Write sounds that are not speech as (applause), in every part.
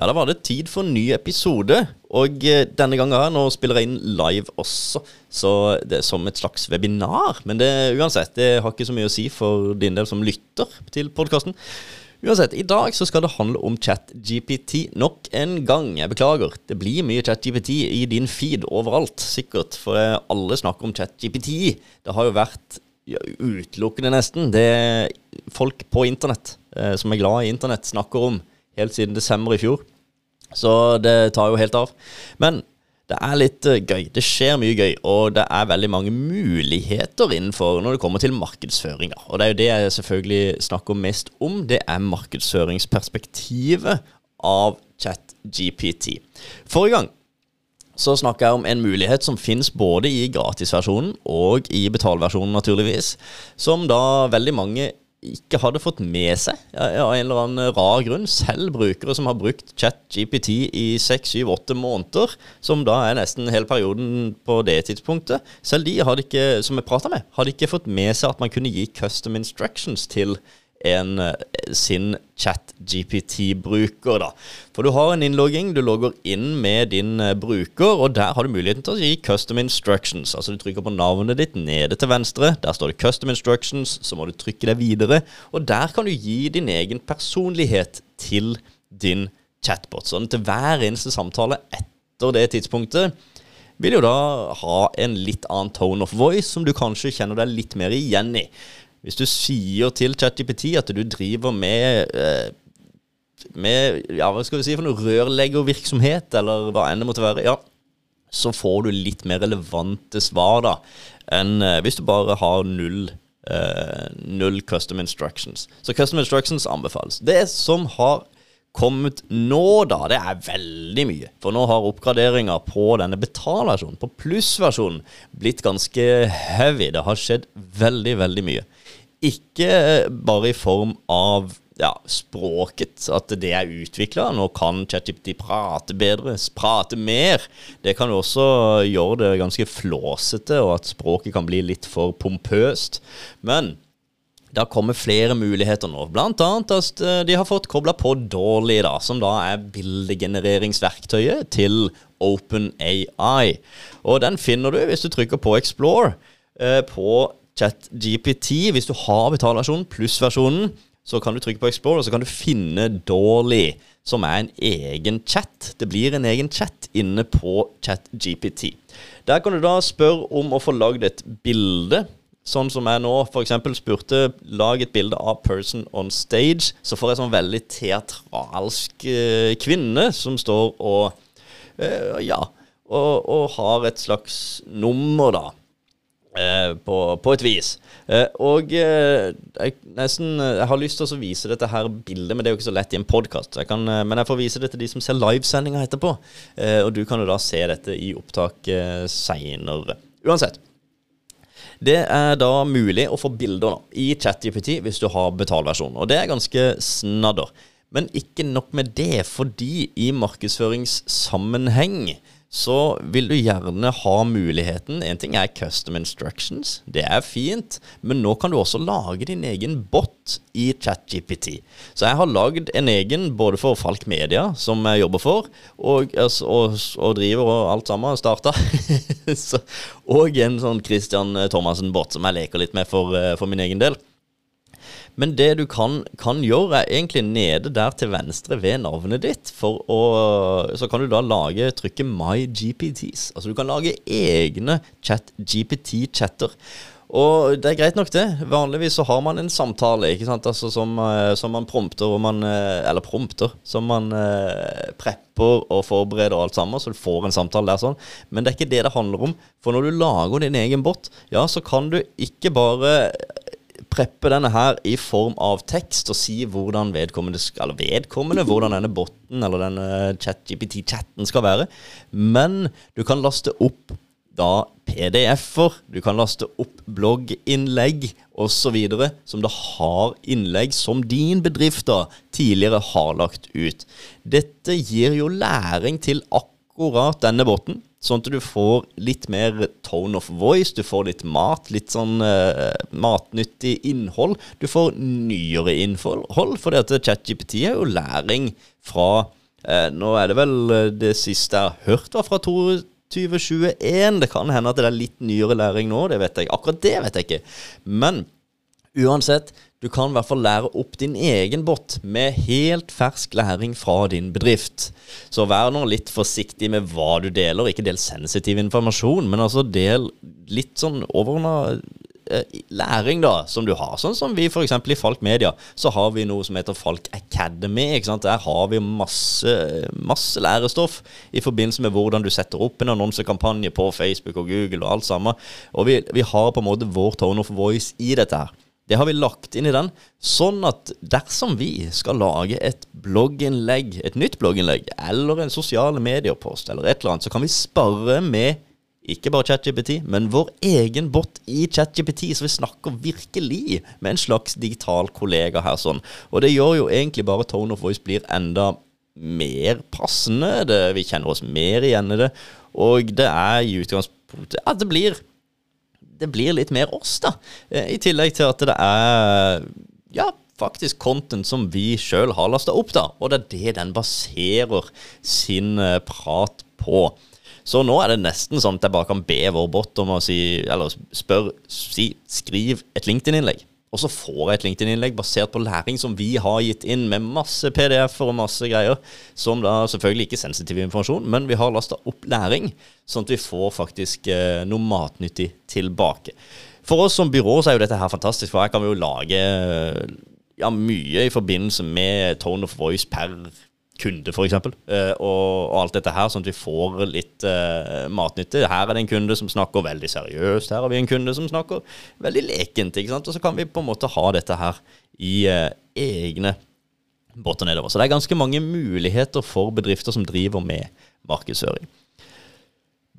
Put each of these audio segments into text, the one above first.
Ja, da var det tid for en ny episode. Og eh, denne gangen her, nå spiller jeg inn live også, så det er som et slags webinar. Men det, uansett, det har ikke så mye å si for din del som lytter til podkasten. Uansett, i dag så skal det handle om ChatGPT nok en gang. Jeg beklager. Det blir mye ChatGPT i din feed overalt, sikkert. For alle snakker om ChatGPT. Det har jo vært ja, utelukkende, nesten, det folk på internett eh, som er glad i internett, snakker om helt siden desember i fjor. Så det tar jo helt av. Men det er litt uh, gøy. Det skjer mye gøy, og det er veldig mange muligheter innenfor når det kommer til markedsføring. Og det er jo det jeg selvfølgelig snakker mest om. Det er markedsføringsperspektivet av ChatGPT. Forrige gang så snakka jeg om en mulighet som finnes både i gratisversjonen og i betalversjonen, naturligvis. Som da veldig mange ikke hadde fått med seg av en eller annen rar grunn. Selv brukere som har brukt ChatGPT i seks, syv, åtte måneder, som da er nesten hele perioden på det tidspunktet. Selv de hadde ikke, som jeg prata med, hadde ikke fått med seg at man kunne gi custom instructions til en, eh, sin chat-GPT-bruker. da. For du har en innlogging, du logger inn med din eh, bruker, og der har du muligheten til å gi custom instructions. Altså Du trykker på navnet ditt nede til venstre, der står det custom instructions, så må du trykke deg videre, og der kan du gi din egen personlighet til din chatbot. Sånn til hver eneste samtale etter det tidspunktet vil jo da ha en litt annen tone of voice, som du kanskje kjenner deg litt mer igjen i. Hvis du sier til ChatGPT at du driver med eh, med ja, hva skal vi si for noe rørleggervirksomhet, eller hva enn det måtte være, ja, så får du litt mer relevante svar da, enn eh, hvis du bare har null, eh, null custom instructions. Så custom instructions anbefales. Det som har kommet nå, da, det er veldig mye. For nå har oppgraderinga på denne betalversjonen, på plussversjonen, blitt ganske heavy. Det har skjedd veldig, veldig mye. Ikke bare i form av ja, språket, at det er utvikla. Nå kan ChatGPT prate bedre, prate mer. Det kan også gjøre det ganske flåsete, og at språket kan bli litt for pompøst. Men det har kommet flere muligheter nå. Annet at eh, de har fått kobla på dårlig, da, som da er bildegenereringsverktøyet til OpenAI. Og den finner du hvis du trykker på Explore eh, på ChatGPT. Hvis du har betalversjonen pluss versjonen, så kan du trykke på Explore, og så kan du finne Dolly, som er en egen chat. Det blir en egen chat inne på ChatGPT. Der kan du da spørre om å få lagd et bilde. Sånn som jeg nå f.eks. spurte lag et bilde av 'person on stage'. Så får jeg sånn veldig teatralsk eh, kvinne som står og uh, Ja, og, og har et slags nummer, da. Eh, på, på, et vis. Eh, og eh, jeg, nesten, jeg har lyst til å vise dette her bildet, men det er jo ikke så lett i en podkast. Men jeg får vise det til de som ser livesendinga etterpå. og du kan jo da se dette i opptak eh, seinere. Uansett. Det er da mulig å få bilder da, i ChatJPT hvis du har betalversjonen. Og det er ganske snadder. Men ikke nok med det, fordi i markedsføringssammenheng så vil du gjerne ha muligheten En ting er custom instructions, det er fint, men nå kan du også lage din egen bot i ChatGPT. Så jeg har lagd en egen både for Falk Media, som jeg jobber for, og, altså, og, og driver og alt sammen, starta. (laughs) og en sånn Christian Thomassen-bot som jeg leker litt med for, eh, for min egen del. Men det du kan, kan, gjøre, er egentlig nede der til venstre ved navnet ditt. Å, så kan du da lage trykket My GPTs. Altså du kan lage egne chat-GPT-chatter. Og det er greit nok, det. Vanligvis så har man en samtale ikke sant? Altså, som, eh, som man prompter man, eh, Eller prompter. Som man eh, prepper og forbereder og alt sammen, så du får en samtale der sånn. Men det er ikke det det handler om. For når du lager din egen bot, ja, så kan du ikke bare preppe denne her i form av tekst og si hvordan vedkommende, eller vedkommende, hvordan denne botten eller denne ChatGPT-chatten skal være. Men du kan laste opp da PDF-er, du kan laste opp blogginnlegg osv. som da har innlegg som din bedrift da tidligere har lagt ut. Dette gir jo læring til akkurat denne botten. Sånn at du får litt mer tone of voice, du får litt mat, litt sånn uh, matnyttig innhold. Du får nyere innhold, fordi at ChatGPT er jo læring fra uh, nå er det vel eh, det siste jeg har hørt var fra 2021. Det kan hende at det er litt nyere læring nå, det vet jeg. Akkurat det vet jeg ikke. Men uansett, du kan i hvert fall lære opp din egen bot med helt fersk læring fra din bedrift. Så vær nå litt forsiktig med hva du deler. Ikke del sensitiv informasjon, men altså del litt sånn overordna Eh, læring da, som du har. Sånn som vi f.eks. i Falk Media, så har vi noe som heter Falk Academy. ikke sant? Der har vi masse, masse lærestoff i forbindelse med hvordan du setter opp en annonsekampanje på Facebook og Google og alt sammen. Og vi, vi har på en måte vår tone of voice i dette her. Det har vi lagt inn i den, sånn at dersom vi skal lage et blogginnlegg, et nytt blogginnlegg, eller en sosiale mediepost, eller et eller annet, så kan vi spare med ikke bare ChatGPT, men vår egen bot i ChatGPT, så vi snakker virkelig med en slags digital kollega her. sånn. Og det gjør jo egentlig bare Tone of Voice blir enda mer passende. Det, vi kjenner oss mer igjen i det. Og det er i utgangspunktet at det blir det blir litt mer oss, da. Eh, I tillegg til at det er ja, faktisk content som vi sjøl har lasta opp, da. Og det er det den baserer sin eh, prat på. Så nå er det nesten sånn at jeg bare kan be vår bot om å si, eller spør, si, skriv et LinkedIn-innlegg. Og så får jeg et LinkedIn-innlegg basert på læring som vi har gitt inn, med masse PDF-er og masse greier. Som da selvfølgelig ikke er sensitiv informasjon, men vi har lasta opp læring, sånn at vi får faktisk eh, noe matnyttig tilbake. For oss som byrå så er jo dette her fantastisk, for her kan vi jo lage ja, mye i forbindelse med tone of voice per kunde, f.eks. Uh, og, og alt dette her, sånn at vi får litt uh, matnytte. Her er det en kunde som snakker veldig seriøst, her har vi en kunde som snakker veldig lekent. ikke sant? Og så kan vi på en måte ha dette her i uh, egne båter nedover. Så det er ganske mange muligheter for bedrifter som driver med markedsføring.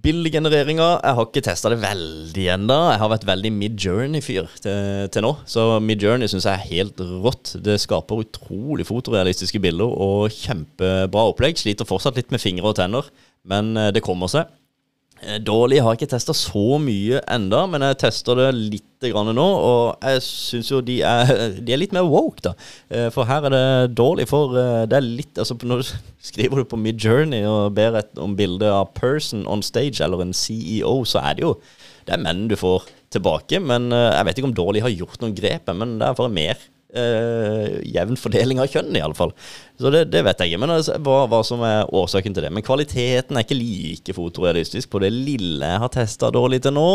Bildegenereringa Jeg har ikke testa det veldig ennå. Jeg har vært veldig Midjourney-fyr til, til, nå. Så Midjourney syns jeg er helt rått. Det skaper utrolig fotorealistiske bilder og kjempebra opplegg. Sliter fortsatt litt med fingre og tenner, men eh, det kommer seg. Eh, dårlig har jeg ikke testa så mye enda, men jeg tester det litt grann nå. Og jeg syns jo de er, (laughs) de er, litt mer woke, da. Eh, for her er det dårlig, for eh, det er litt Altså, når du (laughs) skriver du på Midjourney og ber et, om bilde av person on stage, eller en CEO, så er det jo Det er menn du får tilbake. Men jeg vet ikke om dårlig har gjort noen grep, men det er bare mer uh, jevn fordeling av kjønn, iallfall. Så det, det, vet jeg ikke, men altså, hva, hva, som er årsaken til det. Men kvaliteten er ikke like fotorealistisk på det lille jeg har testa dårlig til nå.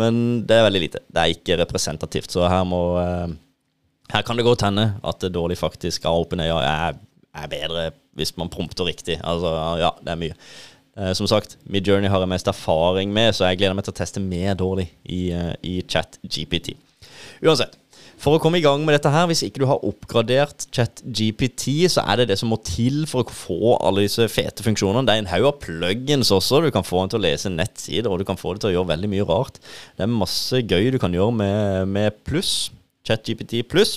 Men det er veldig lite. Det er ikke representativt, så her må uh, Her kan det godt hende at det dårlig faktisk av OpenAI er, er bedre hvis man prompter riktig. Altså, ja, det er mye. Uh, som sagt, Midjourney har jeg mest erfaring med, så jeg gleder meg til å teste mer dårlig i, uh, i chat GPT. Uansett. For å komme i gang med dette her, hvis ikke du har oppgradert ChatGPT, så er det det som må til for å få alle disse fete funksjonene. Det er en haug av plugins også. Du kan få den til å lese nettsider, og du kan få det til å gjøre veldig mye rart. Det er masse gøy du kan gjøre med, med pluss. ChatGPT pluss.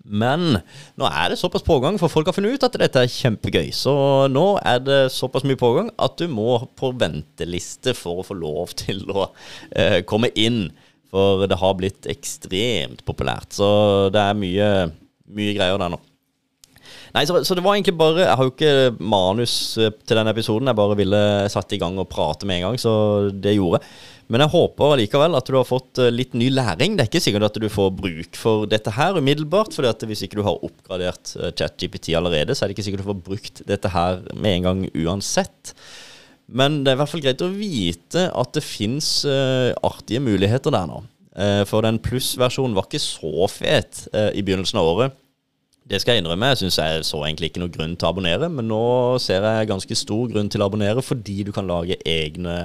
Men nå er det såpass pågang, for folk har funnet ut at dette er kjempegøy. Så nå er det såpass mye pågang at du må på venteliste for å få lov til å eh, komme inn. For det har blitt ekstremt populært. Så det er mye, mye greier der nå. Nei, så, så, det var egentlig bare Jeg har jo ikke manus eh, til denne episoden. Jeg bare ville satt i gang og prate med en gang, så det gjorde jeg. Men jeg håper likevel at du har fått eh, litt ny læring. Det er ikke sikkert at du får bruk for dette her umiddelbart. For hvis ikke du har oppgradert eh, ChatGPT allerede, så er det ikke sikkert du får brukt dette her med en gang uansett. Men det er i hvert fall greit å vite at det fins uh, artige muligheter der nå. Uh, for den plussversjonen var ikke så fet uh, i begynnelsen av året. Det skal jeg innrømme. Jeg syns jeg så egentlig ikke noe grunn til å abonnere, men nå ser jeg ganske stor grunn til å abonnere fordi du kan lage egne,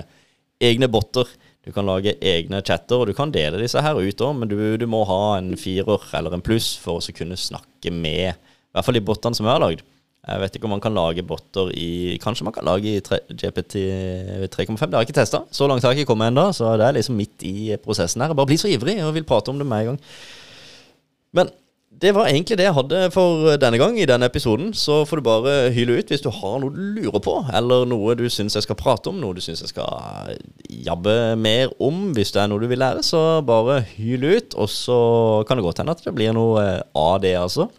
egne botter. Du kan lage egne chatter, og du kan dele disse her ut òg, men du, du, må ha en firer eller en pluss for å kunne snakke med i hvert fall de bottene som jeg har lagd. Jeg vet ikke om man kan lage botter i Kanskje man kan lage i GPT 3,5. Det har jeg ikke testa. Så langt har jeg ikke kommet ennå, så det er liksom midt i prosessen her. Jeg bare blir så ivrig og vil prate om det med en gang. Men det var egentlig det jeg hadde for denne gang i denne episoden. Så får du bare hyle ut hvis du har noe du lurer på, eller noe du syns jeg skal prate om, noe du syns jeg skal jabbe mer om. Hvis det er noe du vil lære, så bare hyl ut. Og så kan det godt hende at det blir noe av det, altså.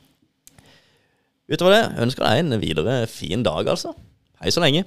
Utover det ønsker jeg en videre fin dag, altså. Hei så lenge.